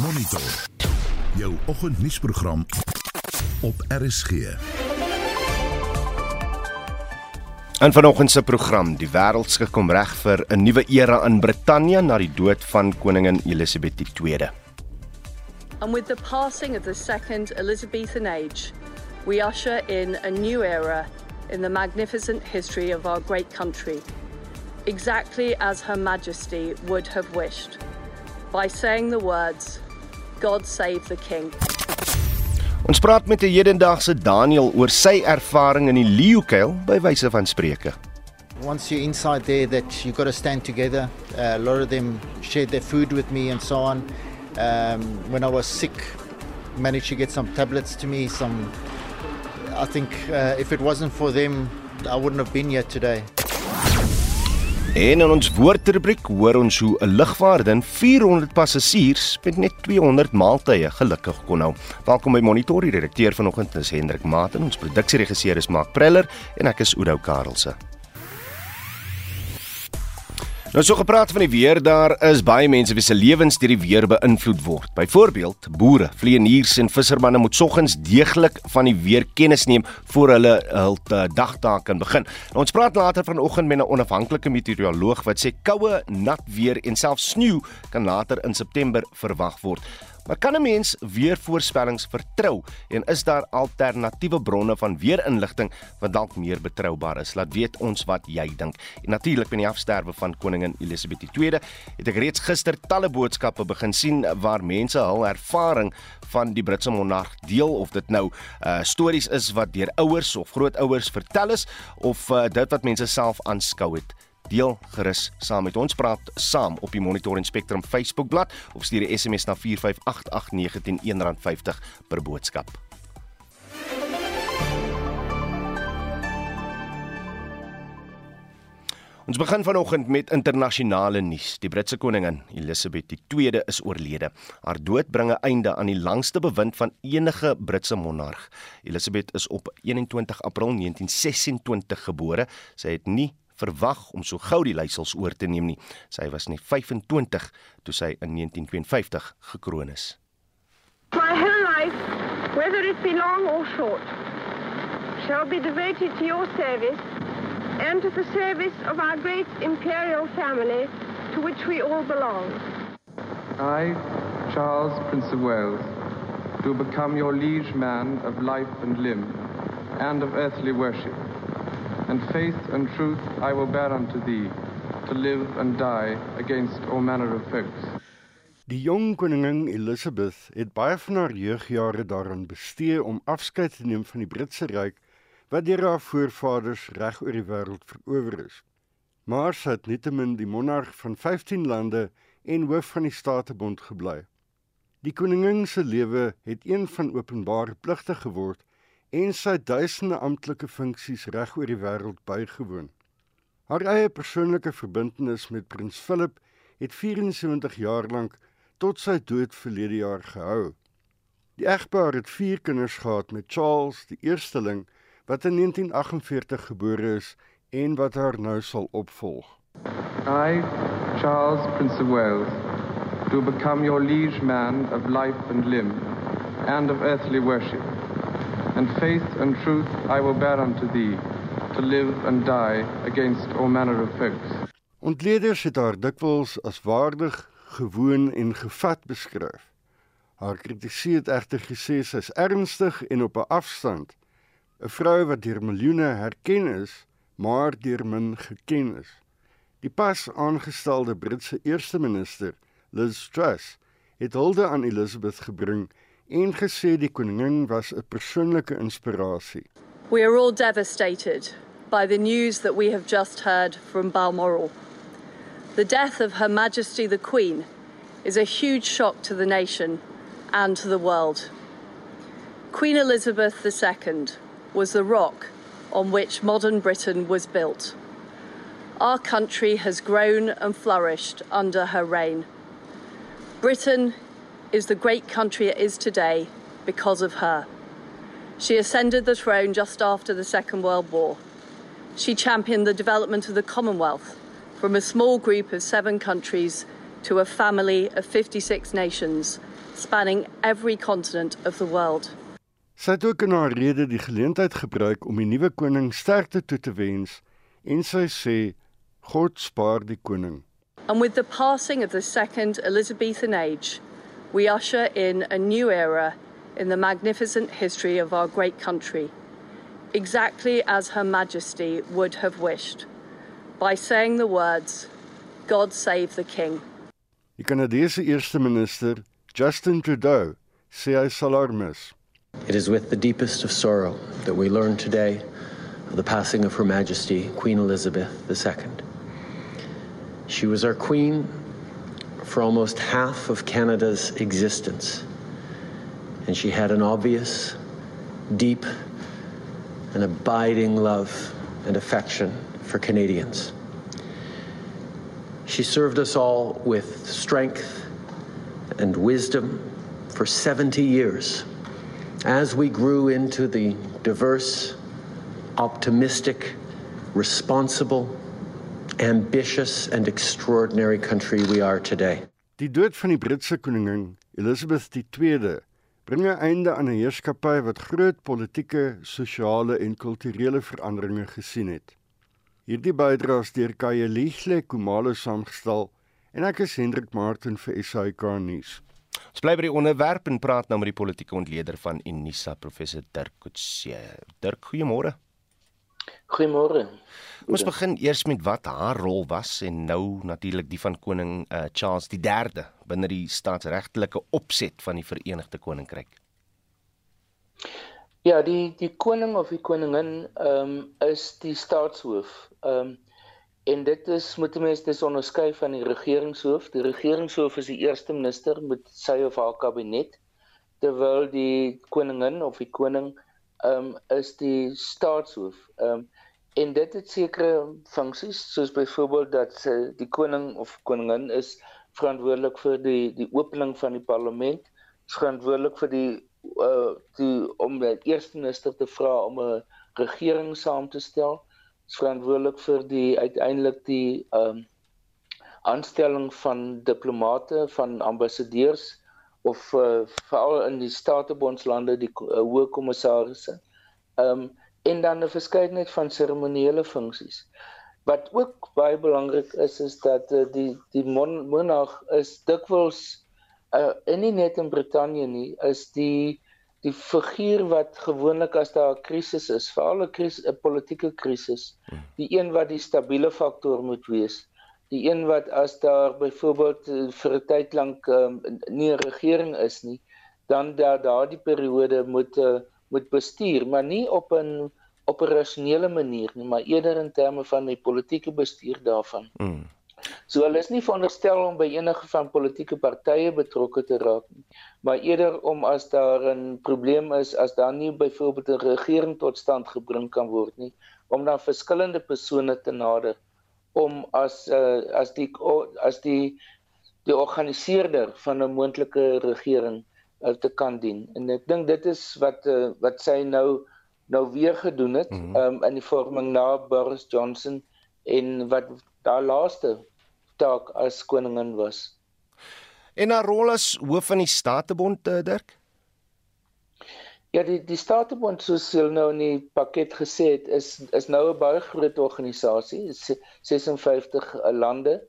Monitor. Jou oggendnuusprogram op RSG. En vanoggend se program, die wêreld skik kom reg vir 'n nuwe era in Brittanje na die dood van koningin Elizabeth II. And with the passing of the second Elizabethan age, we usher in a new era in the magnificent history of our great country, exactly as Her Majesty would have wished, by saying the words, God save the King. Ons praat met 'n hedendaagse Daniel oor sy ervaring in die leeukuil by wyse van spreuke. Once you're inside there, that you've got to stand together. Uh, a lot of them shared their food with me and so on. Um, when I was sick, managed to get some tablets to me. Some, I think, uh, if it wasn't for them, I wouldn't have been here today. En in ons woordrubriek hoor ons hoe 'n lugvaardin 400 passasiers met net 200 maaltye gelukkig kon hou. Welkom by Monitor, die redakteur vanoggend is Hendrik Maat en ons produksieregisseur is Mark Preller en ek is Oudou Karelse. Nou so gepraat van die weer, daar is baie mense wie se lewens deur die weer beïnvloed word. Byvoorbeeld, boere, vleeniers en vissermanne moet soggens deeglik van die weer kennis neem voor hulle hul eh, dagtaak kan begin. Nou, ons praat later vanoggend met 'n onafhanklike meteoroloog wat sê koue, nat weer en selfs sneeu kan later in September verwag word. Maar kan 'n mens weer voorspellings vertrou en is daar alternatiewe bronne van weerinligting wat dalk meer betroubaar is? Laat weet ons wat jy dink. En natuurlik met die afsterwe van koningin Elizabeth II het ek reeds gister talle boodskappe begin sien waar mense hul ervaring van die Britse monarg deel of dit nou uh stories is wat deur ouers of grootouers vertel is of uh, dit wat mense self aanskou het deel gerus saam met ons praat saam op die Monitor en Spectrum Facebookblad of stuur 'n SMS na 4588910 R1.50 per boodskap. Ons begin vanoggend met internasionale nuus. Die Britse koningin Elizabeth II is oorlede. Haar dood bring 'n einde aan die langste bewind van enige Britse monarg. Elizabeth is op 21 April 1926 gebore. Sy het nie verwag om so gou die leiersels oor te neem nie. Sy was net 25 toe sy in 1952 gekroon is. My whole life, whether it be long or short, shall be devoted to your service and to the service of our great imperial family to which we all belong. I, Charles, Prince of Wales, do become your liege man of life and limb and of earthly worship and faith and truth I will bear unto thee, to live and die against all manner of folks. Die jong koningin Elizabeth het baie van haar jeugjare daaraan bestee om afskeid te neem van die Britse ryk wat deur haar voorvaders reg oor die wêreld verower is. Maar sy het nietemin die monarg van 15 lande en hoof van die Statebond gebly. Die koningin se lewe het een van openbare pligte geword en sy duisende amptelike funksies reg oor die wêreld bygewoon. Haar eie persoonlike verbintenis met prins Philip het 74 jaar lank tot sy dood verlede jaar gehou. Die egpaar het 4 kinders gehad met Charles, die eersteling wat in 1948 gebore is en wat haar nou sal opvolg. I, Charles, Prince of Wales, do become your liege man of life and limb and of earthly worship and faith and truth I will bear unto thee, to live and die against all manner of folks. Ontleeders het haar dikwels as waardig, gewoon en gevat beskryf. Haar kritisie het egter gesê sy is ernstig en op 'n afstand, 'n vrou wat deur miljoene herken is, maar deur min geken is. Die pas aangestelde Britse eerste minister, Liz Truss, het hulde aan Elizabeth gebring en gesê die koningin was 'n persoonlike inspirasie. We are all devastated by the news that we have just heard from Balmoral. The death of Her Majesty the Queen is a huge shock to the nation and to the world. Queen Elizabeth II was the rock on which modern Britain was built. Our country has grown and flourished under her reign. Britain is the great country it is today because of her. She ascended the throne just after the Second World War. She championed the development of the Commonwealth from a small group of seven countries to a family of 56 nations spanning every continent of the world. Sy het ook in haar rede die geleentheid gebruik om die nuwe koning sterkte toe te wens en sy sê God spaar die koning. And with the passing of the second Elizabethan age, we usher in a new era in the magnificent history of our great country, exactly as Her Majesty would have wished, by saying the words, God save the King. Die Kanadese eerste minister, Justin Trudeau, sê hy sal haar mis. It is with the deepest of sorrow that we learn today of the passing of Her Majesty Queen Elizabeth II. She was our queen for almost half of Canada's existence, and she had an obvious, deep, and abiding love and affection for Canadians. She served us all with strength and wisdom for 70 years as we grew into the diverse, optimistic, responsible, ambitious, and extraordinary country we are today. Die dood van die Britse koningin Elizabeth II bring 'n einde aan 'n heerskappy wat groot politieke, sosiale en kulturele veranderinge gesien het. Hierdie bydraes deur Kaye Lihle Kumalo saamgestel en ek is Hendrik Martin vir SAK nuus. Ons bly by die onderwerp en praat nou met die politieke ontleder van Unisa, professor Dirk Coetzee. Dirk, goeiemôre. Goeiemôre. Ons begin eers met wat haar rol was en nou natuurlik die van koning uh, Charles III binne die staatsregtelike opset van die Verenigde Koninkryk. Ja, die die koning of die koningin ehm um, is die staatshoof. Ehm um, en dit is moet mense dis onderskei van die regeringshoof. Die regeringshoof is die eerste minister met sy of haar kabinet terwyl die koningin of die koning ehm um, is die staatshoof. Ehm um, en dit het sekere funksies soos byvoorbeeld dat sy die koning of koningin is verantwoordelik vir die die opening van die parlement, is verantwoordelik vir die uh die om die eerste minister te vra om 'n regering saam te stel is verantwoordelik vir die uiteindelik die um aanstelling van diplomate van ambassadeurs of uh, veral in die statebondslande die uh, hoë kommissarisse. Um en dan 'n verskeidenheid van seremoniele funksies. Wat ook baie belangrik is is dat uh, die die monarg is dikwels uh, en nie net in Brittanje nie is die die figuur wat gewoonlik as daar 'n krisis is, veral 'n krisis, 'n politieke krisis, die een wat die stabiele faktor moet wees. Die een wat as daar byvoorbeeld eh, vir 'n tyd lank um, nie 'n regering is nie, dan daar daardie periode moet uh, moet bestuur, maar nie op 'n operasionele manier nie, maar eerder in terme van die politieke bestuur daarvan. Mm. So hulle is nie veronderstel om by enige van politieke partye betrokke te raak nie, maar eerder om as daar 'n probleem is, as daar nie byvoorbeeld 'n regering tot stand gebring kan word nie, om dan verskillende persone te nader om as uh, as die as die die organiseerder van 'n moontlike regering uh, te kan dien. En ek dink dit is wat uh, wat sy nou nou weer gedoen het mm -hmm. um, in die vorming na Boris Johnson en wat daar laaste taak as koningin was. En haar rol as hoof van die Statebond eh, Dirk? Ja, die die Statebond soos hulle nou in die pakket gesê het, is is nou 'n baie groot organisasie, 56 eh, lande.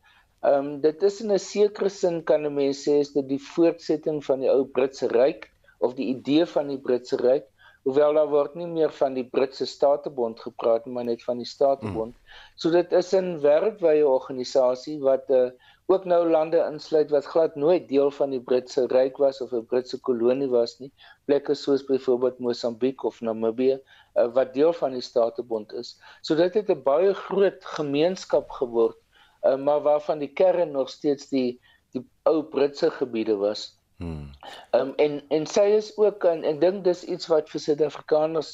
Ehm um, dit is in 'n sekere sin kan 'n mens sê is dit die voortsetting van die ou Britse ryk of die idee van die Britse ryk hoewel daar word nie meer van die Britse Statebond gepraat maar net van die Statebond. Hmm. So dit is 'n wêreldwye organisasie wat uh, ook nou lande insluit wat glad nooit deel van die Britse ryk was of 'n Britse kolonie was nie. Plekke soos byvoorbeeld Mosambiek of Namibië uh, wat deel van die Statebond is. So dit het 'n baie groot gemeenskap geword, uh, maar waarvan die kern nog steeds die die ou Britse gebiede was. Hmm. Um, en en sy is ook en ek dink dis iets wat vir Suid-Afrikaners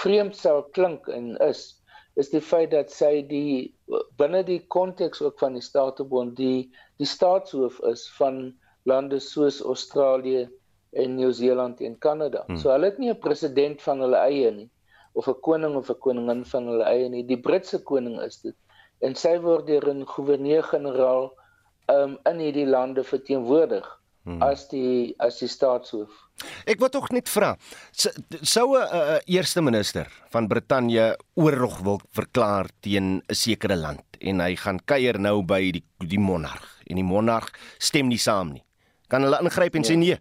vreemd sou klink en is is die feit dat sy die binne die konteks ook van die Statebond die die staatshoof is van lande soos Australië en Nieu-Seeland en Kanada. Hmm. So hulle het nie 'n president van hulle eie nie of 'n koning of 'n koningin van hulle eie nie. Die Britse koning is dit. En sy word deur 'n goewerneur-generaal um in hierdie lande verteenwoordig hmm. as die as die staatshoof. Ek wil tog net vra, sou 'n uh, eerste minister van Brittanje oorlog wil verklaar teen 'n sekere land en hy gaan kuier nou by die die monarg en die monarg stem nie saam nie. Kan hulle ingryp en ja. sê nee?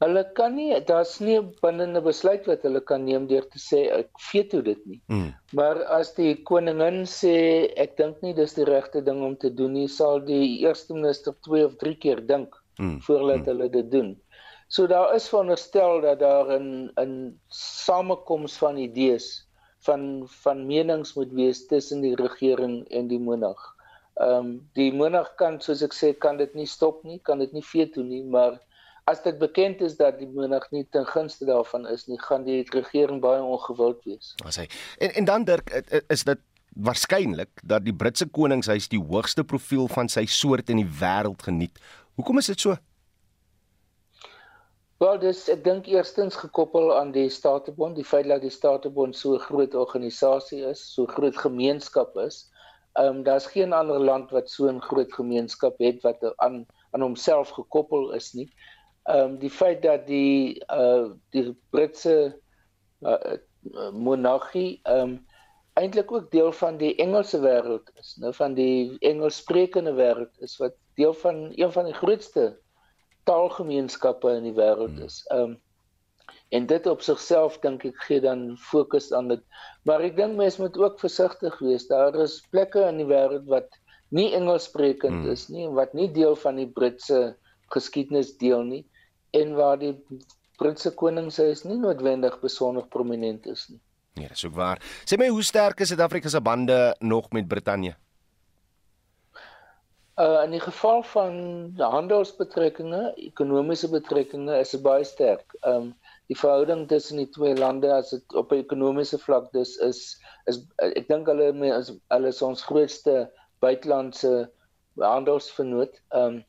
Hulle kan nie daar's nie 'n besluit wat hulle kan neem deur te sê ek veto dit nie. Mm. Maar as die koningin sê ek dink nie dis die regte ding om te doen nie, sal die eerste minister twee of drie keer dink mm. voordat mm. hulle dit doen. So daar is veronderstel dat daar 'n 'n samekoms van idees van van menings moet wees tussen die regering en die monarg. Ehm um, die monarg kan soos ek sê kan dit nie stop nie, kan dit nie veto nie, maar as dit bekend is dat die monarg nie ten gunste daarvan is nie, gaan die regering baie ongewild wees. As hy en en dan Dirk is dit waarskynlik dat die Britse koningshuis die hoogste profiel van sy soort in die wêreld geniet. Hoekom is dit so? Wel, dis ek dink eerstens gekoppel aan die Statebond, die feit dat die Statebond so 'n groot organisasie is, so groot gemeenskap is. Ehm um, daar's geen ander land wat so 'n groot gemeenskap het wat aan aan homself gekoppel is nie ehm um, die feit dat die uh die Britse uh, monargie ehm um, eintlik ook deel van die Engelse wêreld is, nou van die Engelssprekende wêreld is wat deel van een van die grootste taalgemeenskappe in die wêreld hmm. is. Ehm um, en dit op sigself dink ek gee dan fokus aan dit. Maar ek dink mense moet ook versigtig wees. Daar is plekke in die wêreld wat nie Engelssprekend hmm. is nie en wat nie deel van die Britse geskiedenis deel nie en waar die Britse koningshuis nie noodwendig besonder prominent is nie. Nee, dis ook waar. Sê my hoe sterk is Suid-Afrika se bande nog met Brittanje? Uh in die geval van handelsbetrekkinge, ekonomiese betrekkinge is dit baie sterk. Um die verhouding tussen die twee lande as dit op 'n ekonomiese vlak dis is is ek dink hulle is hulle is ons grootste buitelandse handelsvernoot. Um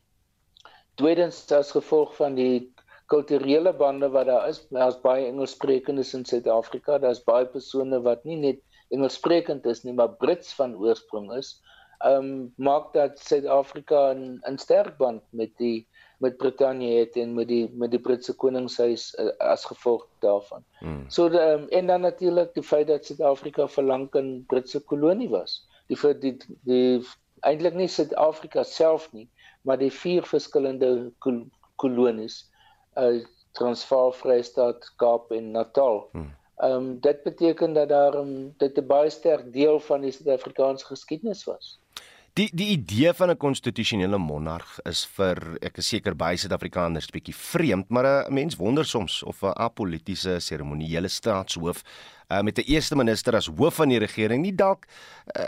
Tweedens as gevolg van die kulturele bande wat daar is, daar's baie Engelssprekendes in Suid-Afrika. Daar's baie persone wat nie net Engelssprekend is nie, maar Brits van oorsprong is. Ehm um, maak dat Suid-Afrika 'n 'n sterk band met die met Brittanje het en met die met die Britse koningshuis uh, as gevolg daarvan. Hmm. So die, um, en dan natuurlik die feit dat Suid-Afrika verlang 'n Britse kolonie was. Die vir die, die eintlik nie Suid-Afrika self nie, maar die vier verskillende kol kolonies uh Transvaal, Vrystaat, Kaap en Natal. Hmm. Ehm um, dit beteken dat daar um, dit 'n baie sterk deel van die Suid-Afrikaanse geskiedenis was. Die die idee van 'n konstitusionele monarg is vir ek is seker baie Suid-Afrikaners bietjie vreemd, maar 'n mens wonder soms of 'n apolitiese seremoniele staatshoof uh, met 'n eerste minister as hoof van die regering nie dalk uh,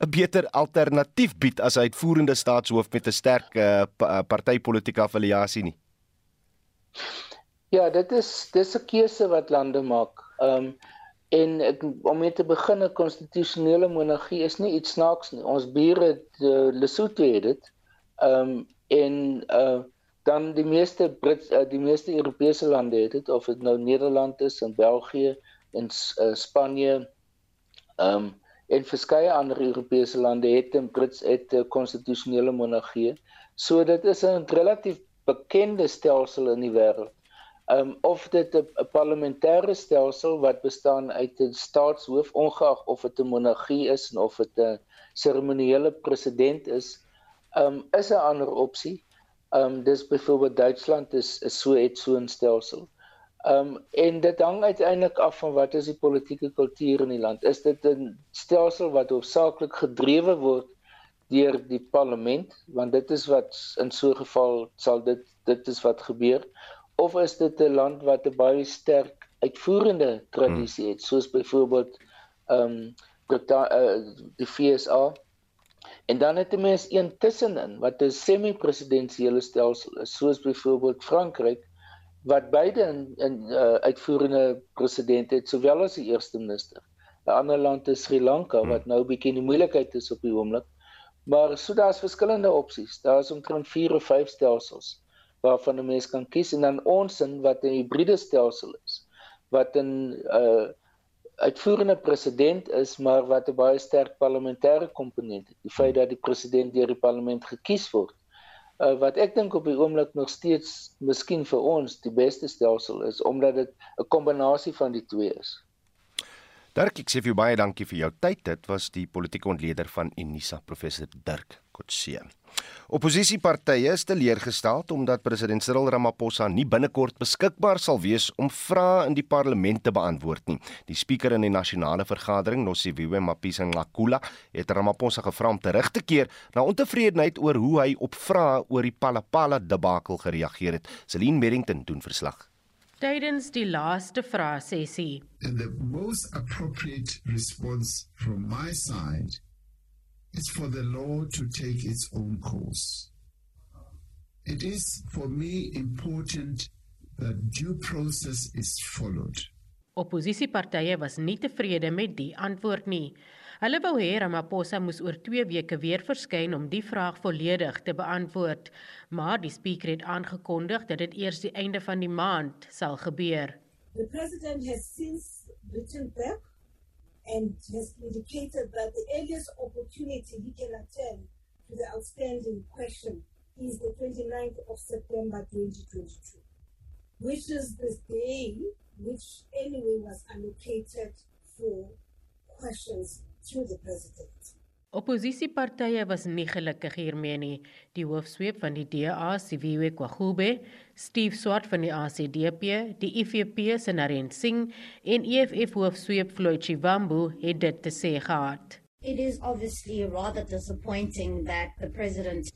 'n beter alternatief bied as 'n uitvoerende staatshoof met 'n sterk uh, partytetiese affiliasie nie. Ja, dit is dis 'n keuse wat lande maak. Ehm um, en ek, om mee te begin 'n konstitusionele monargie is nie iets snaaks nie. Ons bure uh, Lesotho het dit. Ehm um, en uh dan die meeste Brits uh, die meeste Europese lande het dit of dit nou Nederland is en België en uh, Spanje ehm um, en verskeie ander Europese lande het 'n Brits het 'n konstitusionele monargie. So dit is 'n relatief bekende stelsel in die wêreld. Um of dit 'n parlementêre stelsel wat bestaan uit 'n staatshoof ongeag of dit 'n monargie is of dit 'n seremoniele president is, um is 'n ander opsie. Um dis byvoorbeeld Duitsland is, is so het so 'n stelsel. Um en dit hang uiteindelik af van wat is die politieke kultuur in die land. Is dit 'n stelsel wat hoofsaaklik gedrewe word deur die parlement want dit is wat in so 'n geval sal dit dit is wat gebeur of is dit 'n land wat 'n baie sterk uitvoerende tradisie het soos byvoorbeeld ehm um, die FSA en dan het jy mens een tussenin wat 'n semi-presidensiële stelsel is soos byvoorbeeld Frankryk wat beide in, in uh, uitvoerende president het sowel as die eerste minister. 'n ander land is Sri Lanka wat nou 'n bietjie in die moeilikheid is op die oomblik. Maar so daar's verskillende opsies. Daar's omtrent 4 of 5 stelsels waarvan 'n mens kan kies en dan ons in wat 'n hibriede stelsel is wat in uh uitvoerende president is, maar wat 'n baie sterk parlementêre komponent het. Die feit dat die president deur die parlement gekies word. Uh, wat ek dink op die oomblik nog steeds miskien vir ons die beste stelsel is omdat dit 'n kombinasie van die twee is. Dirk, ek sê vir jou baie dankie vir jou tyd. Dit was die politieke ontleder van Unisa, professor Dirk Kotse. Opposisiepartye is teleurgestel omdat president Cyril Ramaphosa nie binnekort beskikbaar sal wees om vrae in die parlement te beantwoord nie. Die spreker in die nasionale vergadering, Nosiviwe Mapisa-Nqakula, het Ramaphosa gevra om terug te keer na ontevredenheid oor hoe hy op vrae oor die Palapala debakel gereageer het. Celine Merrington doen verslag tydens die laaste vraesessie. And the most appropriate response from my side is for the law to take its own course. It is for me important that due process is followed. Opposisiepartye was nie tevrede met die antwoord nie. Hulle wou hê Ramaphosa moes oor 2 weke weer verskyn om die vraag volledig te beantwoord, maar die spreker het aangekondig dat dit eers die einde van die maand sal gebeur. The president has since written back and has indicated that the earliest opportunity he can attend to the outstanding question is the 29th of September 2022, which is the day which anyway was allocated for questions to the president. Opposisiepartye was nie gelukkig hiermee nie. Die die DA, Siviwe Kwagube, Steve Swart van die ACDP, die IFP se Naren Singh en EFF hoofsweep Floyd Chivambu het dit te sê gehad. It is obviously rather disappointing that the president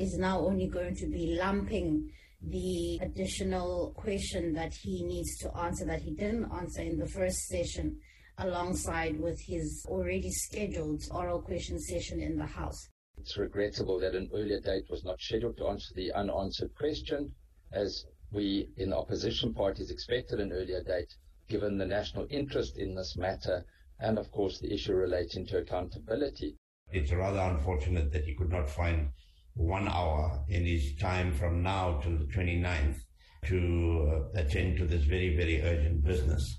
is now only going to be lumping the additional question that he needs to answer that he didn't answer in the first session alongside with his already scheduled oral question session in the House. It's regrettable that an earlier date was not scheduled to answer the unanswered question, as we in the opposition parties expected an earlier date, given the national interest in this matter and, of course, the issue relating to accountability. It's rather unfortunate that he could not find one hour in his time from now to the 29th to uh, attend to this very, very urgent business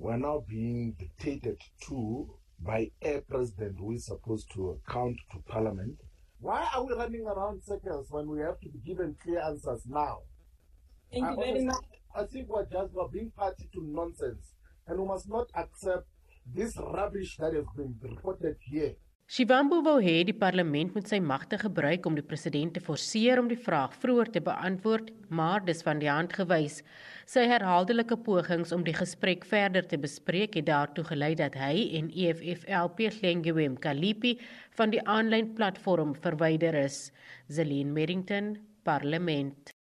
we're now being dictated to by a president who is supposed to account to parliament. Why are we running around circles when we have to be given clear answers now? Thank I you very much. I think we're just we're being party to nonsense, and we must not accept this rubbish that has been reported here. Shivambu wou hê die parlement moet sy magte gebruik om die president te forceer om die vraag vroeër te beantwoord, maar dis van die hand gewys. Sy herhaaldelike pogings om die gesprek verder te bespreek het daartoe gelei dat hy en EFF-LP Glengiwem Kalipi van die aanlyn platform verwyder is. Zelin Merrington, Parlement.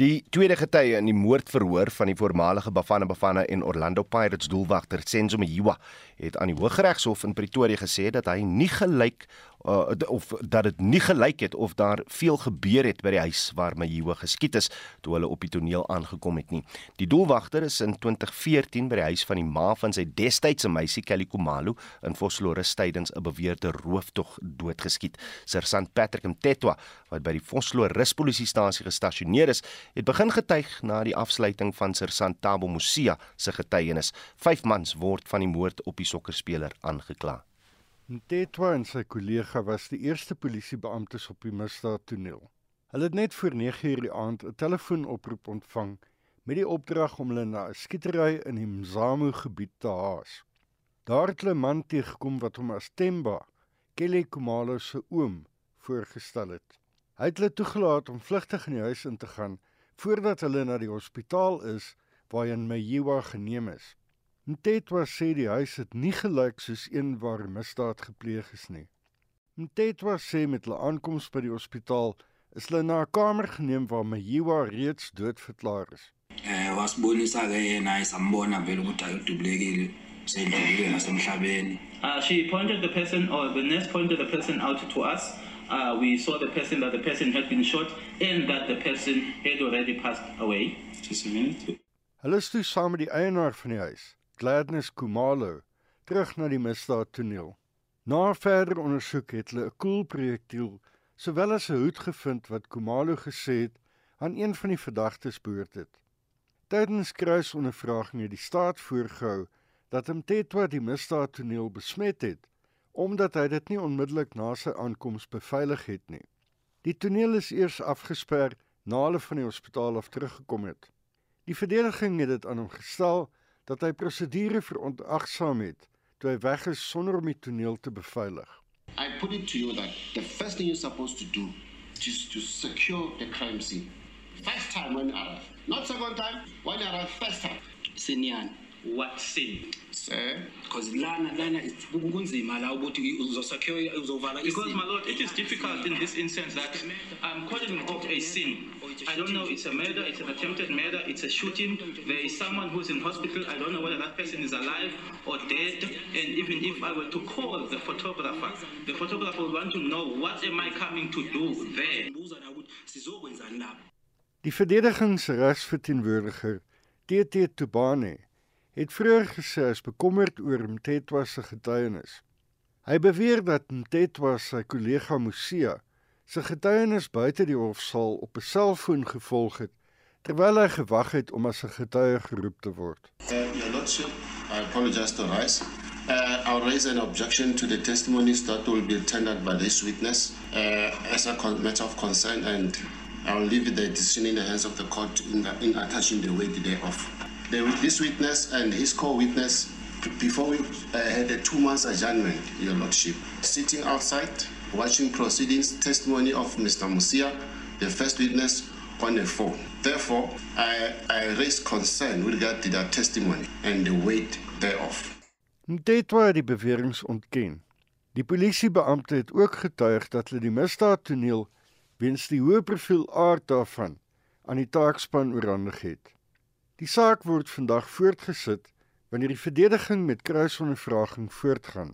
Die tweede getuie in die moordverhoor van die voormalige Bafana Bafana en Orlando Pirates doelwagter Senzo Mjiwa het aan die Hooggeregshof in Pretoria gesê dat hy nie gelyk uh, of dat dit nie gelyk het of daar veel gebeur het by die huis waar Mayiwa geskiet is toe hulle op die toneel aangekom het nie. Die doelwagter is in 2014 by die huis van die ma van sy destydse meisie Kelly Komalo in Vosloorus tydens 'n beweerde rooftog doodgeskiet. Sersant Patrick Mtetwa wat by die Vosloorus polisiestasie gestasioneer is, het begin getuig na die afsluiting van Sersant Tabo Musia se getuienis. Vyf mans word van die moord op die sokkerspeler aangekla. Ntetwa en sy kollega was die eerste polisiebeamptes op die misdaadtoneel. Hulle het net voor 9:00 die aand 'n telefoonoproep ontvang met die opdrag om hulle na 'n skietery in die Mzamo gebied te haas. Daar het 'n man teëgekom wat hom as Temba, Kelly Kumalo se oom, voorgestel het. Hy het hulle toegelaat om vlugtig in die huis in te gaan voordat hulle na die hospitaal is waarheen Meyiwa geneem is. Mtetwa sê die huis het nie gelyk soos een waar misdaad gepleeg is nie. Mtetwa sê met hulle aankoms by die hospitaal is hulle na 'n kamer geneem waar Mayiwa reeds dood verklaar is. Eh wasibonisa ke yena isambona vele ukuthi ayidubulekile sendlulile nasemhlabeni. Uh she pointed the person or the nurse pointed the person out to us. Uh we saw the person that the person had been shot and that the person had already passed away. Just a minute. Hulle is toe saam met die eienaar van die huis. Gladness Kumalo terug na die misdaadtoneel. Na verdere ondersoek het hulle 'n koelprojektiel sowel as 'n hoed gevind wat Kumalo gesê het aan een van die verdagtes behoort het. Tydens kruisondervragings het die staat voorgehou dat Mtetwa die misdaadtoneel besmet het omdat hy dit nie onmiddellik na sy aankoms beveilig het nie. Die toneel is eers afgesper na hulle van die hospitaal af teruggekom het. Die verdediging het dit aan hom gestel dat hy prosedure verontagsaam het toe hy weg is sonder om die toneel te beveilig. I put it to you that the first thing you're supposed to do is to secure the crime scene. First time when you arrive. Not second time, when you arrive first time. Sinyan, what sin? Sir? because lana lana kunzima la ukuthi uzosecure uzovala Because, my lord, it is difficult in this instance that I'm calling it a sin. I don't know, it's a murder, it's an attempted murder, it's a shooting. There is someone who's in hospital. I don't know whether that person is alive or dead. And even if I were to call the photographer, the photographer would want to know what am I coming to do there. sizokwenzani lapho Die verdedigingsregsverteenwoordiger TT Tubane het vroeër gesê hy is bekommerd oor Mtetwa se getuienis. Hy beweer dat Mtetwa sy kollega Musia se getuienis buite die hofsaal op 'n selfoon gevolg het terwyl hy gewag het om as 'n getuie geroep te word. Your Lordship, I apologize to rise. Uh, I'll raise an objection to the testimonies that will be tendered by this witness uh, as a matter of concern, and I'll leave the decision in the hands of the court in, in attaching the weight thereof. The, this witness and his co-witness, before we uh, had a two months adjournment, Your Lordship, sitting outside, watching proceedings, testimony of Mr. Musia, the first witness, on the phone. Therefore, I, I raise concern with regard to that testimony and the weight thereof. Mtetwa het die beweringe ontken. Die polisiebeampte het ook getuig dat hulle die misdaadtoneel weens die hoë profiel aard daarvan aan die taakspan oorhandig het. Die saak word vandag voortgesit wanneer die verdediging met kruisondervraging voortgaan.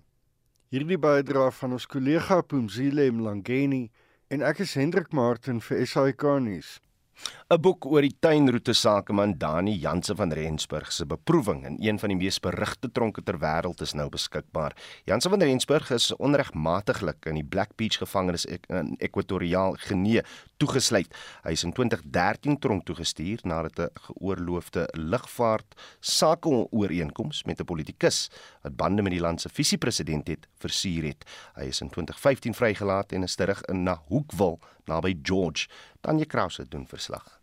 Hierdie bydra van ons kollega Pumzile Mlangeni en ek is Hendrik Martin vir SAK nuus. 'n Boek oor die tuinroete sakeman Dani Jansen van Rensburg se beproewing in een van die mees berugte tronke ter wêreld is nou beskikbaar. Jansen van Rensburg is onregmatiglik in die Black Beach gevangenis in Ekwatoriaal Genee toegesluit. Hy is in 2013 tronk toegestuur nadat 'n geoorloofde lugvaart sakeooreenkoms met 'n politikus wat bande met die land se visiepresident het, versuur het. Hy is in 2015 vrygelaat en is terug in na Hoekville naby George. Tanya Krause doen verslag.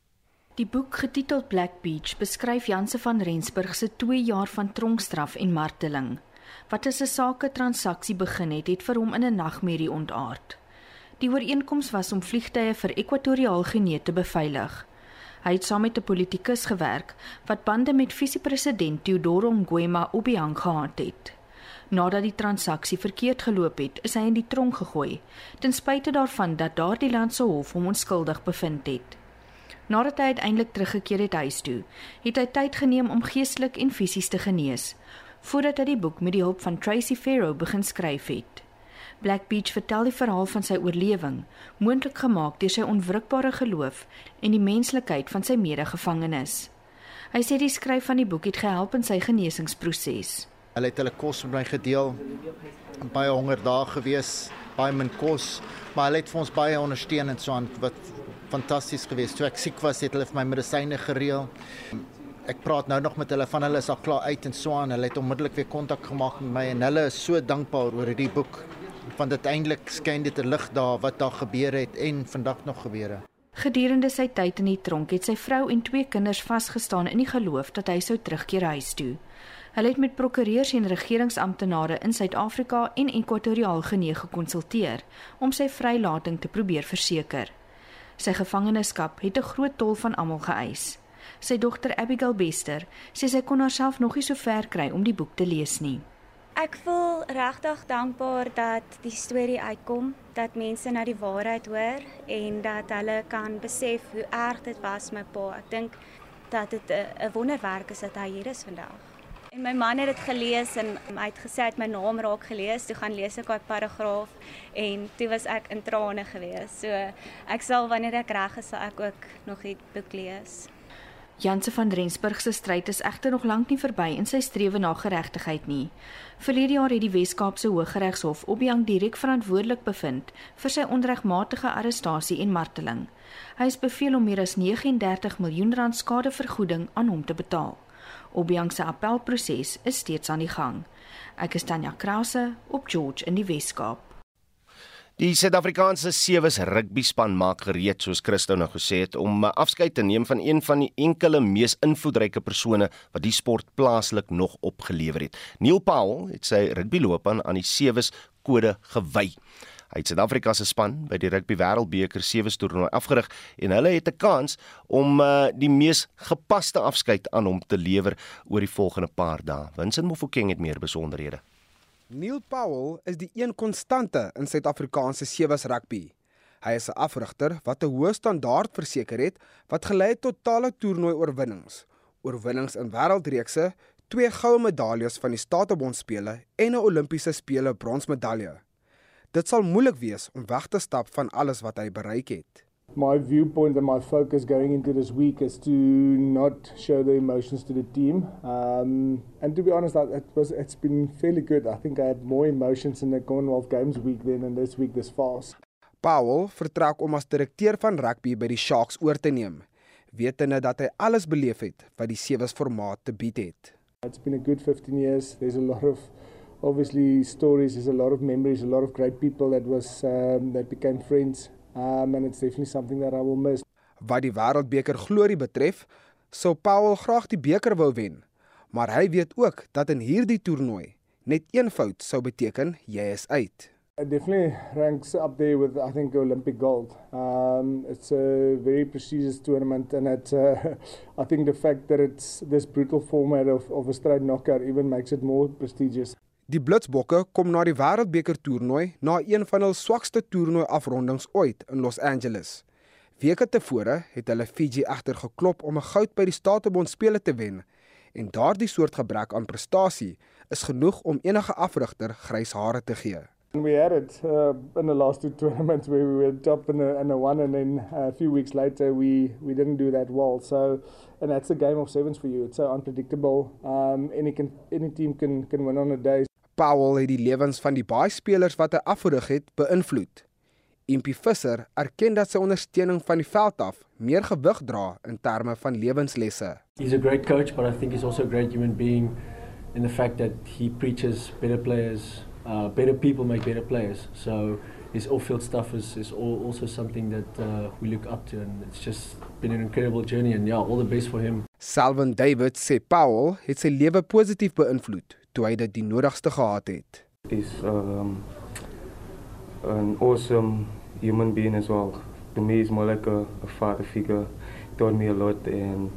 Die boek getiteld Black Beach beskryf Janse van Rensburg se 2 jaar van tronkstraf en marteling. Wat as 'n sake transaksie begin het, het vir hom in 'n nagmerrie ontaard. Die ooreenkoms was om vliegtye vir Ekwatoriaal Genee te beveilig. Hy het saam met 'n politikus gewerk wat bande met visiepresident Teodoro Ngwema Obiang gehad het. Nadat die transaksie verkeerd geloop het, is hy in die tronk gegooi, ten spyte daarvan dat daardie land se hof hom onskuldig bevind het. Nadat hy uiteindelik teruggekeer het huis toe, het hy tyd geneem om geestelik en fisies te genees, voordat hy die boek met die hulp van Tracy Farrow begin skryf het. Black Beach vertel die verhaal van sy oorlewing, moontlik gemaak deur sy onwrikbare geloof en die menslikheid van sy medegevangenes. Hy sê die skryf van die boek het gehelp in sy genesingsproses. Hulle het hulle kos met my gedeel. Baie honger daar gewees, baie min kos, maar hulle het vir ons baie ondersteun en so aan wat fantasties geweest. Toe ek siek was, het hulle vir my medisyne gereël. Ek praat nou nog met hulle van hulle is al klaar uit en so aan. Hulle het onmiddellik weer kontak gemaak met my en hulle is so dankbaar oor hierdie boek. Want uiteindelik skyn dit 'n lig daar wat daar gebeur het en vandag nog gebeure. Gedurende sy tyd in die tronk het sy vrou en twee kinders vasgestaan in die geloof dat hy sou terugkeer huis toe. Hulle het met prokureurs en regeringsamptenare in Suid-Afrika en Ekwatoriaal Genee gekonsulteer om sy vrylating te probeer verseker. Sy gevangenskap het 'n groot tol van almal geëis. Sy dogter Abigail Bester sê sy kon haarself nog nie so ver kry om die boek te lees nie. Ek voel regtig dankbaar dat die storie uitkom, dat mense na die waarheid hoor en dat hulle kan besef hoe erg dit was my pa. Ek dink dat dit 'n wonderwerk is dat hy hier is vandag. En my man het dit gelees en hy het gesê hy het my naam raak gelees. Toe gaan lees ek daai paragraaf en toe was ek in trane gewees. So ek sal wanneer ek reg is, sal ek ook nog die boek lees. Janse van Rensburg se stryd is egter nog lank nie verby in sy strewe na geregtigheid nie. Verlede jaar het die Wes-Kaapse Hooggeregshof Obiang direk verantwoordelik bevind vir sy onregmatige arrestasie en marteling. Hy is beveel om meer as 39 miljoen rand skadevergoeding aan hom te betaal. Obiang se appelproses is steeds aan die gang. Ek is Tanya Krause op George in die Wes-Kaap. Die Suid-Afrikaanse sewes rugby span maak gereed soos Christo nou gesê het om afskeid te neem van een van die enkele mees invloedryke persone wat die sport plaaslik nog opgelewer het. Neil Powell het sy rugbyloopbaan aan die sewes kode gewy. Het Suid-Afrika se span by die Rugby Wêreldbeker sewes toernooi afgerig en hulle het 'n kans om uh, die mees gepaste afskeid aan hom te lewer oor die volgende paar dae. Vincent Mofokeng het meer besonderhede. Neil Powell is die een konstante in Suid-Afrikaanse sewees rugby. Hy is 'n afrigter wat 'n hoë standaard verseker het wat gelei het tot talle toernooi oorwinnings. Oorwinnings in wêreldreekse, twee goue medaljes van die Statebond spele en 'n Olimpiese spele bronsmedalje. Dit sal moeilik wees om weg te stap van alles wat hy bereik het. my viewpoint and my focus going into this week is to not show the emotions to the team. Um, and to be honest, it was it's been fairly good. I think I had more emotions in the Commonwealth Games week than in this week this fast. Powell vertrek om as direkteur van rugby by die Sharks oor te neem, wetende dat hy alles beleef het wat die sewe formaat te bied het. It's been a good 15 years. There's a lot of obviously stories, there's a lot of memories, a lot of great people that was um, that became friends Um and it's definitely something that I will miss. Wat die wêreldbeker glorie betref, sou Paul graag die beker wou wen, maar hy weet ook dat in hierdie toernooi net een fout sou beteken jy is uit. It definitely ranks up there with I think Olympic gold. Um it's a very prestigious tournament and it uh, I think the fact that it's this brutal format of of a straight knockout even makes it more prestigious. Die Blitsbokke kom na die Wêreldbeker toernooi na een van hul swakste toernooi afrondings ooit in Los Angeles. Weke tevore het hulle Fiji egter geklop om 'n goud by die Statebond spele te wen en daardie soort gebrek aan prestasie is genoeg om enige afrigter grys hare te gee. We had it uh, in the last two tournaments where we were top in a, in a one and then a few weeks later we we didn't do that well. So and that's a game of sevens for you. It's so unpredictable. Um any can any team can can win on a day. Powell het die lewens van die baie spelers wat hy afgerig het beïnvloed. Impie Visser erken dat sy ondersteuning van die veld af meer gewig dra in terme van lewenslesse. He's a great coach, but I think he's also a great human being in the fact that he preaches better players, uh, better people make better players. So his off-field stuff is is also something that uh, we look up to, and it's just been an incredible journey. And yeah, all the best for him. Salvin David sê Powell het sy lewe positief beïnvloed toe hy dit die nodigste gehad het. Is um an awesome human being as well. To me is more like a, a father figure. Taught me a lot and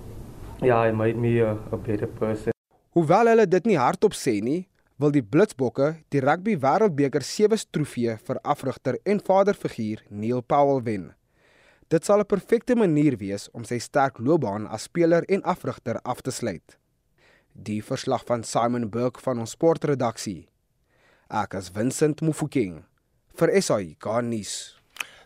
yeah, it made me a, a better person. Hoewel hulle dit nie hardop sê nie, wil die Blitsbokke die Rugby Wêreldbeker sewe trofee vir afrigter en vaderfiguur Neil Powell wen. Dit sal 'n perfekte manier wees om sy sterk loopbaan as speler en afrigter af te sluit. Die verslag van Simon Burke van ons sportredaksie. Ek as Vincent Mufokeng vir SAI Garnis.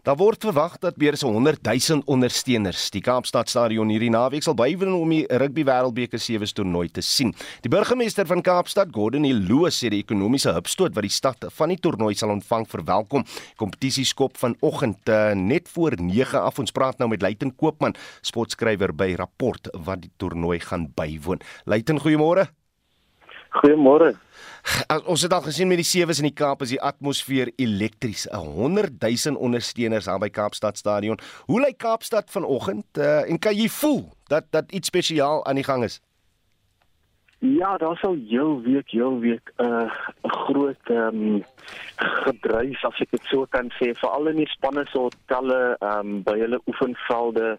Daar word verwag dat meer as 100 000 ondersteuners die Kaapstad Stadion hierdie naweek sal bywoon om die Rugby Wêreldbeker sewe toernooi te sien. Die burgemeester van Kaapstad, Gordon Hill, sê die ekonomiese hupstoot wat die stad van die toernooi sal ontvang verwelkom. Kompetisie skop vanoggend uh, net voor 9 af. Ons praat nou met Luiten Koopman, sportskrywer by Rapport wat die toernooi gaan bywoon. Luiten, goeiemôre. Goeiemôre. Ons het al gesien met die sewes in die Kaap is die atmosfeer elektries. 100 000 ondersteuners aan by Kaapstad Stadion. Hoe lyk Kaapstad vanoggend uh, en kan jy voel dat dat iets spesiaal aan die gang is? Ja, daar sou heel week heel week 'n uh, groot ehm um, gedryf as ek dit so kan sê, veral in die spanne se hotelle, ehm um, by hulle oefenvelde.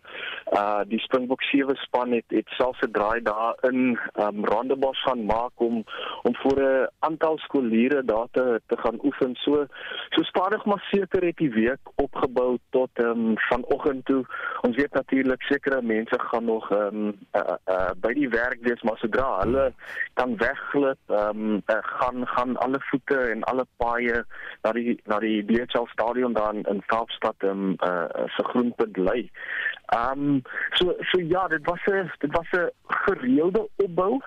Uh die Springbok sewe span het het selfs 'n draai daar in ehm um, Rondebos gaan maak om om voor 'n aantal skooliere daar te te gaan oefen. So so stadig maar seker het die week opgebou tot ehm um, vanoggend toe. Ons weet natuurlik sekere mense gaan nog ehm um, uh, uh by die werk wees, maar sodra hulle kan wegglip, ehm um, gaan gaan alle voete en alle paaie na die na die DHL stadion daar in Kaapstad ehm um, uh, se groenpunt lê. Ehm um, so so ja, dit was 'n dit was 'n gereelde opbou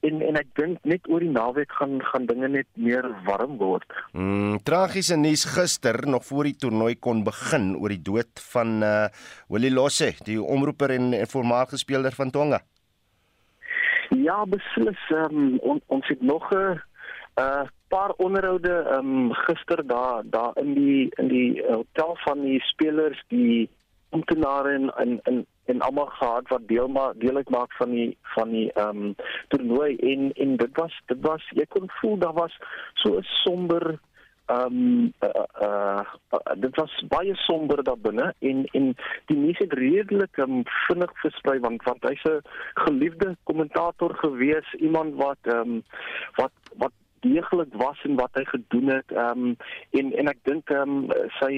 en en ek dink net oor die naweek gaan gaan dinge net meer warm word. Mm, tragiese nuus gister nog voor die toernooi kon begin oor die dood van uh Willie Losse, die omroeper en, en voormalige speler van Tonga. Ja, beslis. Um, on, ons het nog 'n uh, paar onderhoude um, gister daar daar in die in die hotel van die spelers die amptenare en in in en almal gehad wat deel maar deel uitmaak van die van die ehm um, toernooi. En en dit was dit was jy kon voel daar was so 'n somber ehm um, uh, uh, uh, dit was baie somber daar binne en en die mense het redelik um, vinnig versprei want want hy's 'n geliefde kommentator gewees iemand wat ehm um, wat wat deeglik was en wat hy gedoen het ehm um, en en ek dink ehm um, sy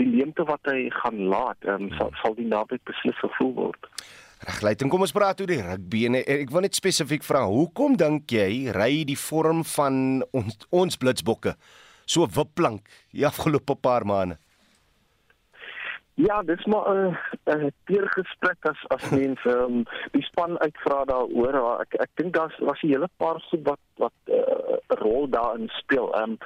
die leemte wat hy gaan laat ehm um, sal sal die naweek beslis gevoel word. Reg, Leighton, kom ons praat oor die rugby en ek wil net spesifiek vra, hoekom dink jy ry die vorm van ons ons blitsbokke so wipplank die afgelope paar maande? Ja, dis maar 'n uh, 'n uh, teergesprek as as mense um, die span uitvra daaroor. Ek ek dink daar's was 'n hele paar goed wat wat 'n uh, rol daarin speel. Ehm um,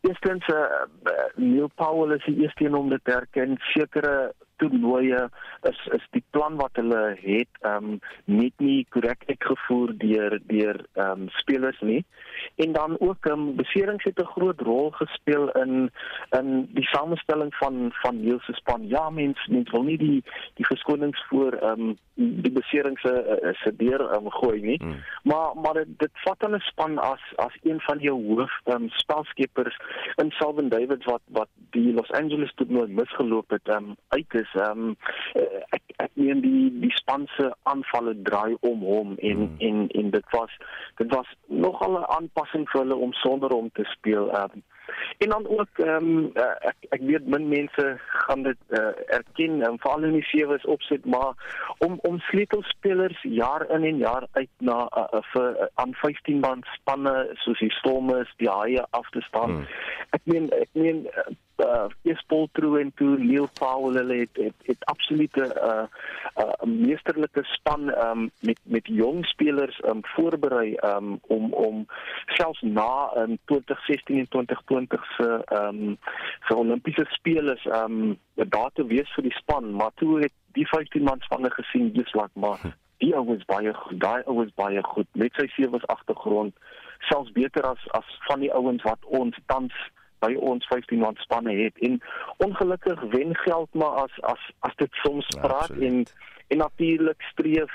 eerstens eh uh, Neil Powell is die eerste een om dit te erken. Sekere toernooie is is die plan wat hulle het ehm um, net nie korrek uitgevoer deur deur ehm um, spelers nie. En dan ook ehm um, beserings het 'n groot rol gespeel in in die samestelling van van Niels se span. Ja, mens mens wil nie die die verskonings voor ehm um, die beserings se uh, se deur ehm um, gooi nie. Hmm. Maar maar dit, dit vat dan 'n span as as een van jou hoof ehm um, spelskepers in Salvin Davids wat wat die Los Angeles toernooi misgeloop het ehm um, uit is ehm um, ek ek meen die die span se aanvalle draai om hom en mm. en en dit was dit was nogal 'n aanpassing vir hulle om sonder hom te speel ehm um, en dan ook ehm um, ek ek weet min mense gaan dit uh, erken en veral in die sewees opsit maar om om sleutelspelers jaar in en jaar uit na uh, uh, vir uh, aan 15 man spanne soos die Stormers, die Haie af te staan. Hmm. Ek meen ek meen uh, is Paul True en toe Neil Powell hulle het het, het absolute uh 'n uh, meesterlike span um met met jong spelers um voorberei um om om selfs na in 2016 en 2020 se um se Olimpiese spele um daar te wees vir die span. Maar toe het die 15 man spanne gesien dis wat maar. Hm. die ou was baie goed daai ou was baie goed. Met sy sewe agtergrond selfs beter as as van die ouens wat ons tans by ons 15 man spanne het. En ongelukkig wen geld maar as as as dit soms ja, praat ja, en en natuurlik streef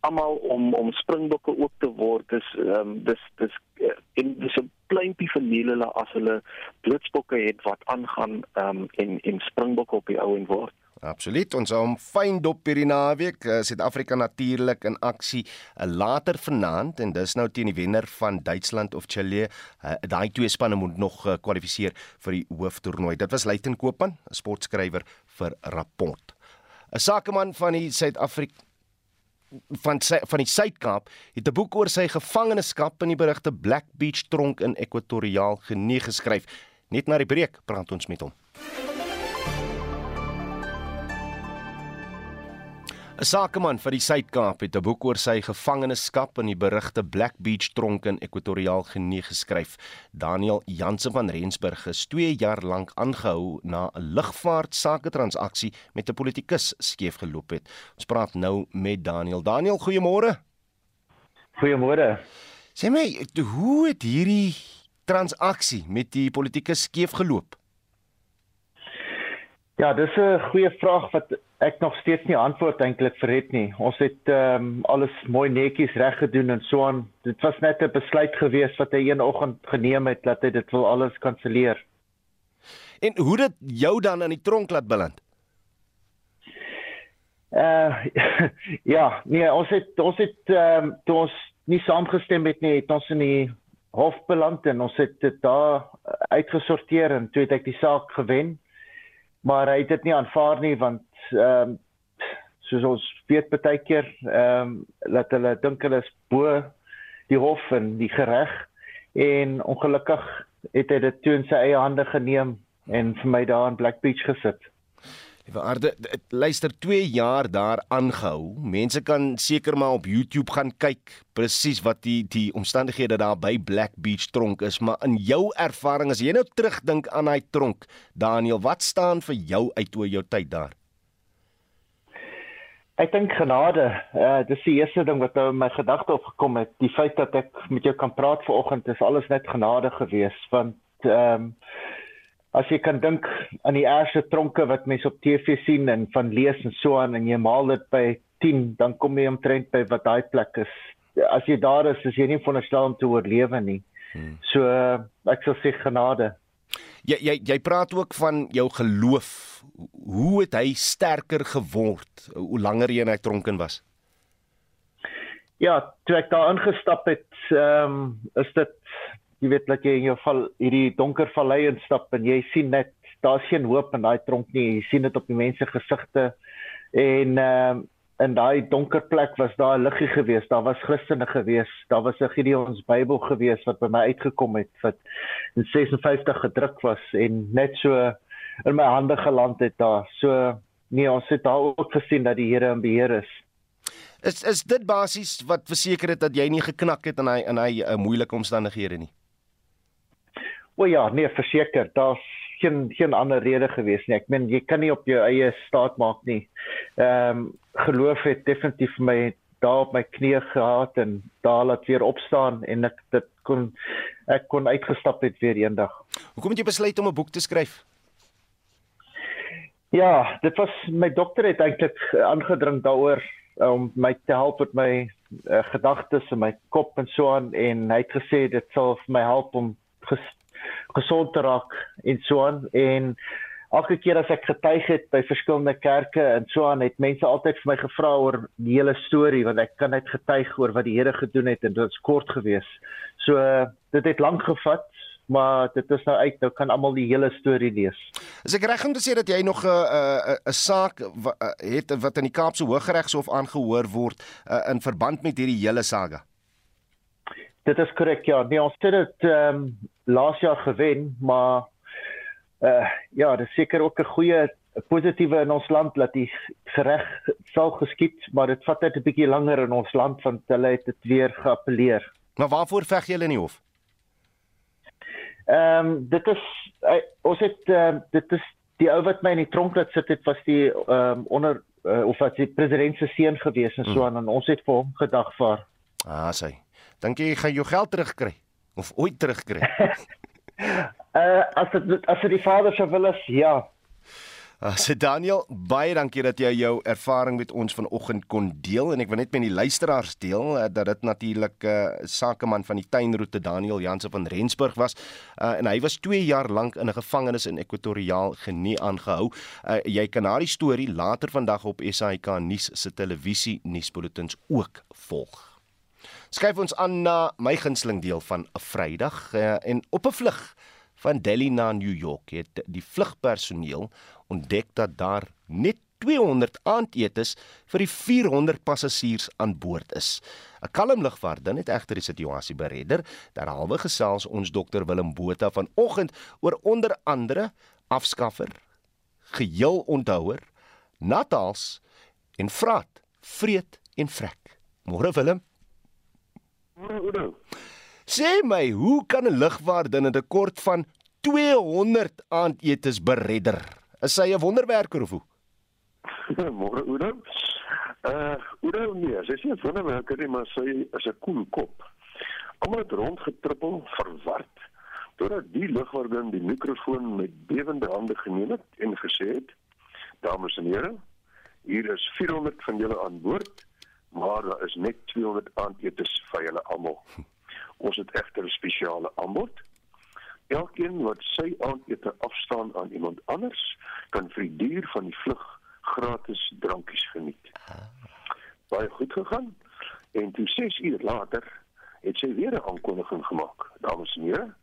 almal om om springbokke ook te word. Dis ehm um, dis dis eh, en dis 'n pleintjie vir hulle as hulle blitsbokke het wat aangaan ehm um, en en springbokke op die ou en word Absoluut. Ons hom fyn dop hierdie naweek. Eh, Suid-Afrika natuurlik in aksie uh, later vanaand en dis nou teen die wenner van Duitsland of Chile. Uh, Daai twee spanne moet nog kwalifiseer vir die hooftoernooi. Dit was Luiten Koopman, 'n sportskrywer vir Rapport. 'n Sakeman van die Suid-Afrika van sy, van die Suid-Kaap het 'n boek oor sy gevangenskap in die berugte Black Beach tronk in Ekwatoriaal Genee geskryf. Net na die breek praat ons met hom. 'n Sakeman van die Suid-Kaap het 'n boek oor sy gevangenskap in die berugte Black Beach tronk in Ekwatoriaal Genee geskryf. Daniel Jansen van Rensburg is 2 jaar lank aangehou na 'n lugvaart sake transaksie met 'n politikus skeef geloop het. Ons praat nou met Daniel. Daniel, goeiemôre. Goeiemôre. Sê my, hoe het hierdie transaksie met die politikus skeef geloop? Ja, dis 'n goeie vraag wat ek nog steeds nie antwoord eintlik vir het nie. Ons het ehm um, alles mooi netjies reg gedoen en so aan. Dit was net 'n besluit gewees wat hy een oggend geneem het dat hy dit wil alles kanselleer. En hoe dit jou dan aan die tronk laat beland? Uh ja, nee, ons het ons het ehm um, toe ons nie saamgestem het nie, het ons in die hof beland en ons het dit daar uitgesorteer en toe het ek die saak gewen maar hy het dit nie aanvaar nie want ehm um, soos ons weet baie keer ehm um, dat hulle dink hulle is bo die hof en die reg en ongelukkig het hy dit toe in sy eie hande geneem en vir my daar in Black Beach gesit. Waarde luister 2 jaar daar aangehou. Mense kan seker maar op YouTube gaan kyk presies wat die die omstandighede daar by Black Beach tronk is, maar in jou ervaring as jy nou terugdink aan daai tronk, Daniel, wat staan vir jou uit oor jou tyd daar? Ek dink genade. Uh dis die eerste ding wat nou in my gedagte opgekom het. Die feit dat ek met jou kan praat vanoggend is alles net genade gewees want ehm um, as jy kan dink aan die eerste tronke wat mense op TV sien en van lees en so aan en jy maal dit by 10, dan kom jy omtrent by wat daai plek is. As jy daar is, is jy nie veronderstel om te oorlewe nie. Hmm. So ek sal sê genade. Jy jy jy praat ook van jou geloof. Hoe het hy sterker geword hoe langer jy in hy tronken was? Ja, toe ek daar ingestap het, ehm um, is dit jy weet dat jy in jou val hierdie donker vallei instap en jy sien net daar's geen hoop in daai tronk nie. Jy sien dit op die mense gesigte en ehm um, in daai donker plek was daar 'n liggie geweest. Daar was Christene geweest. Daar was 'n Gideons Bybel geweest wat by my uitgekom het wat in 56 gedruk was en net so in my hande geland het daar. So nee, ons het daar ook gesien dat die Here in beheer is. Is is dit basies wat verseker het dat jy nie geknak het in hy in hy uh, moeilike omstandighede nie? O ja, nee, verseker, daar's geen geen ander rede gewees nie. Ek meen jy kan nie op jou eie staat maak nie. Ehm um, geloof het definitief my daar op my knieë gehad en daar laat weer opstaan en ek dit kon ek kon uitgestap het weer eendag. Hoekom het jy besluit om 'n boek te skryf? Ja, dit was my dokter het eintlik aangedring daaroor om my te help met my uh, gedagtes en my kop en so aan en hy het gesê dit sal vir my help om gesond te raak en so aan en elke keer as ek getuig het by verskillende kerke en so aan het mense altyd vir my gevra oor die hele storie want ek kan net getuig oor wat die Here gedoen het en dit was kort gewees. So dit het lank gevat maar dit is nou uit nou kan almal die hele storie lees. Is ek reg om te sê dat jy nog 'n 'n 'n saak het wat in die Kaapse Hooggeregshof aangehoor word uh, in verband met hierdie hele saga? Dit is korrek ja. Nee, ons het dit ehm um, laas jaar gewen, maar uh ja, dit seker ook 'n goeie positiewe in ons land dat die reg sal geskied, maar dit vat net 'n bietjie langer in ons land want hulle het dit weer geappeleer. Maar waarvoor veg julle in die hof? Ehm um, dit is uh, ons het uh, dit is die ou wat my in die tronk laat sit het was die ehm um, onder uh, of wat die president se seun gewees en so hmm. aan en ons het vir hom gedagvaar. Ah, sy. Dink jy gaan jou geld terugkry of ooit terugkry? uh as dit as dit die vader se wil is, ja. As uh, Daniel, baie dankie dat jy jou ervaring met ons vanoggend kon deel en ek wil net met die luisteraars deel uh, dat dit natuurlik 'n uh, sakeman van die tuinroete Daniel Jansen van Rensburg was uh, en hy was 2 jaar lank in 'n gevangenis in Ekwatoriaal Genie aangehou. Uh, jy kan na die storie later vandag op SAK nuus se televisie nuusbulletins ook volg. Skryf ons aan na my gunsteling deel van 'n Vrydag uh, en op 'n vlug van Delhi na New York het die vlugpersoneel ontdek dat daar net 200 aandetes vir die 400 passasiers aan boord is. 'n Kalm lugvaardin het egter die situasie beredder. Derhalwe gesels ons dokter Willem Botha vanoggend oor onder andere afskaffer, geheel onthouer, natals en vraat, vreet en vrek. Môre Willem Sê my, hoe kan 'n lugwaardin 'n tekort van 200 aandetes beredder? Is hy 'n wonderwerker of hoe? Môre Oudo. Uh Oudo nee, sy is nie 'n wonderwerker nie, maar sy is 'n koel kop. Almal het rondgetrippel, verward, totdat die lugwaardin die mikrofoon met bewende hande geneem het en gesê het: "Dames en here, hier is 400 van julle aan boord." Maar daar is net 200 aandetes vir julle almal. Ons het egter 'n spesiale aanbod. Elkeen wat sy aandete afstaan aan iemand anders, kan vir die duur van die vlug gratis drankies geniet. Baie goed gegaan. En toe 6 uur later het sy weer 'n aankondiging gemaak. Dames en here,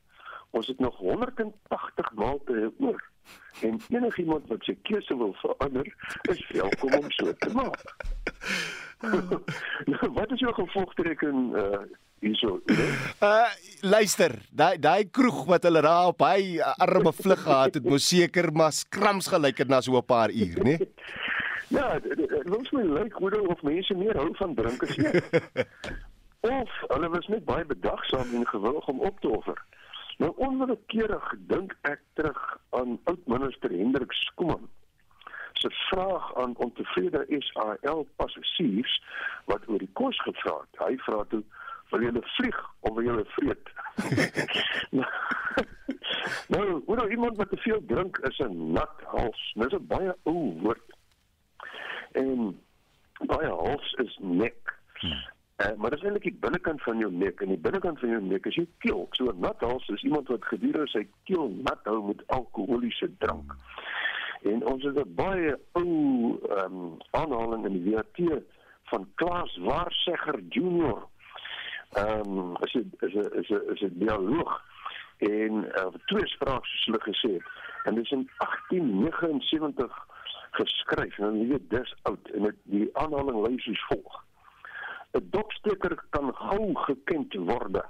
ons het nog 180 maaltye oor. En enigiemand wat sy keuse wil verander, is welkom om so te maak. nou, wat is jou gevolgtrekking uh hierso. Uh luister, daai daai kroeg wat hulle daar op hy arme vlug gehad het, moes seker maar skrams gelyk het na so 'n paar uur, né? Ja, dit was my lyk hoe dan of mense meer hou van drink as ek. of hulle was net baie bedagsaam en gewillig om op te offer. Nou onwillekeurig dink ek terug aan oud-minister Hendrik Skuman se vraag aan ontevrede SAL passasiers wat oor die kos gevra het. Hy vra toe wil julle vlieg of wil julle vreet? nou, hoe nou iemand wat te veel drink is 'n nat hals. Dis 'n baie ou woord. En baie hals is nek. Hmm. Uh, maar dis eintlik die binnekant van jou nek en die binnekant van jou nek is jou keel. So nat hals is iemand wat gedurende sy keel nat hou met alkoholiese drank. En ons het 'n baie ou ehm um, aanhaling in die WT van Klaas Waarsegger Junior ehm um, is dit is 'n is 'n is 'n dialoog en uh, twee sprake soos hulle gesê het en dit is in 1879 geskryf en jy weet dis oud en dit die aanhaling lys soos volg 'n dopsteker kan gou gekend word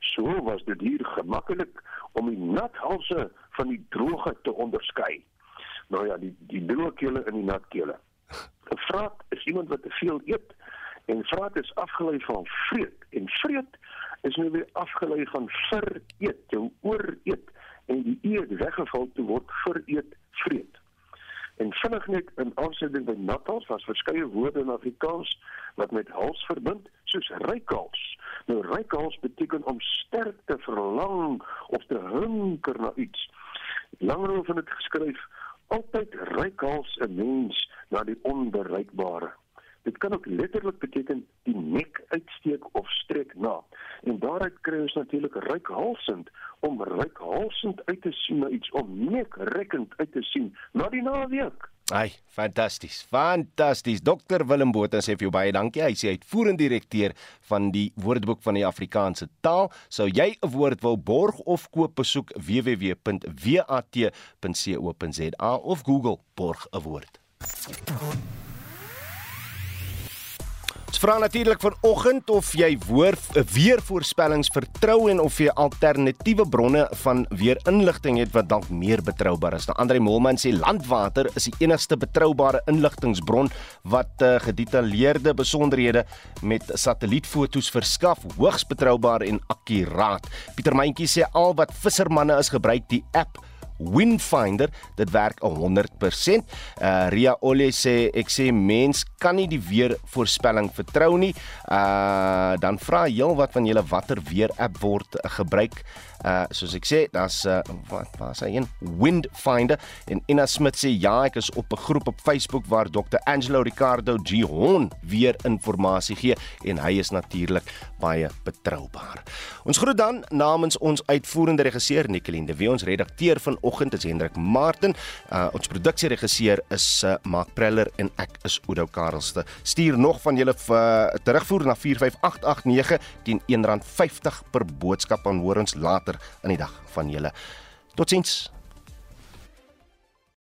so was dit hier gemaklik om die nathalse van die droë te onderskei. Nou ja die die droë kele en die nat kele 'n vraat is iemand wat te veel eet En vraat is afgelei van vreet en vreet is nou weer afgelei van vereet, jou ooreet. En die eet weggeval te word vereet vreet. En vinnig net in aansluiting by nattals was verskeie woorde in Afrikaans wat met hals verbind, soos rykhals. Nou rykhals beteken om sterk te verlang of te hunker na iets. Langer oor van dit geskryf, altyd rykhals 'n mens na die onbereikbare. Dit kan ook letterlik beteken die nek uitsteek of strek na. En daaruit kry ons natuurlik rykhalsend om rykhalsend uit te sien na iets om nekrekkend uit te sien na die naweek. Ai, fantasties. Fantasties. Dr Willem Botha sê vir jou baie dankie. Hy sê hy uitvoerende direkteur van die Woordeboek van die Afrikaanse taal. Sou jy 'n woord wil borg of koop, besoek www.wat.co.za of Google borg 'n woord. Ons vra natuurlik vanoggend of jy woord weer voorspellings vertrou en of jy alternatiewe bronne van weer inligting het wat dalk meer betroubaar is. Nou Andre Molman sê landwater is die enigste betroubare inligtingbron wat uh, gedetailleerde besonderhede met satellietfoto's verskaf, hoogs betroubaar en akkuraat. Pieter Mentjie sê al wat vissermanne is gebruik die app Windfinder, dit werk 100%. Uh Ria Olle sê ek sê mens kan nie die weer voorspelling vertrou nie. Uh dan vra heel wat van julle watter weer app word gebruik. Uh soos ek sê, daar's uh, wat was hy een Windfinder en Ina Smith sê ja, ek is op 'n groep op Facebook waar Dr. Angelo Ricardo Gihon weer inligting gee en hy is natuurlik baie betroubaar. Ons groet dan namens ons uitvoerende regisseur Nicoline de Wee, ons redakteur vanoggend is Hendrik Martin, uh ons produksieregisseur is uh, Mark Preller en ek is Oudo Karelse. Stuur nog van julle terugvoer na 45889 teen R1.50 per boodskap aan hoor ons later later in die dag van julle. Totsiens.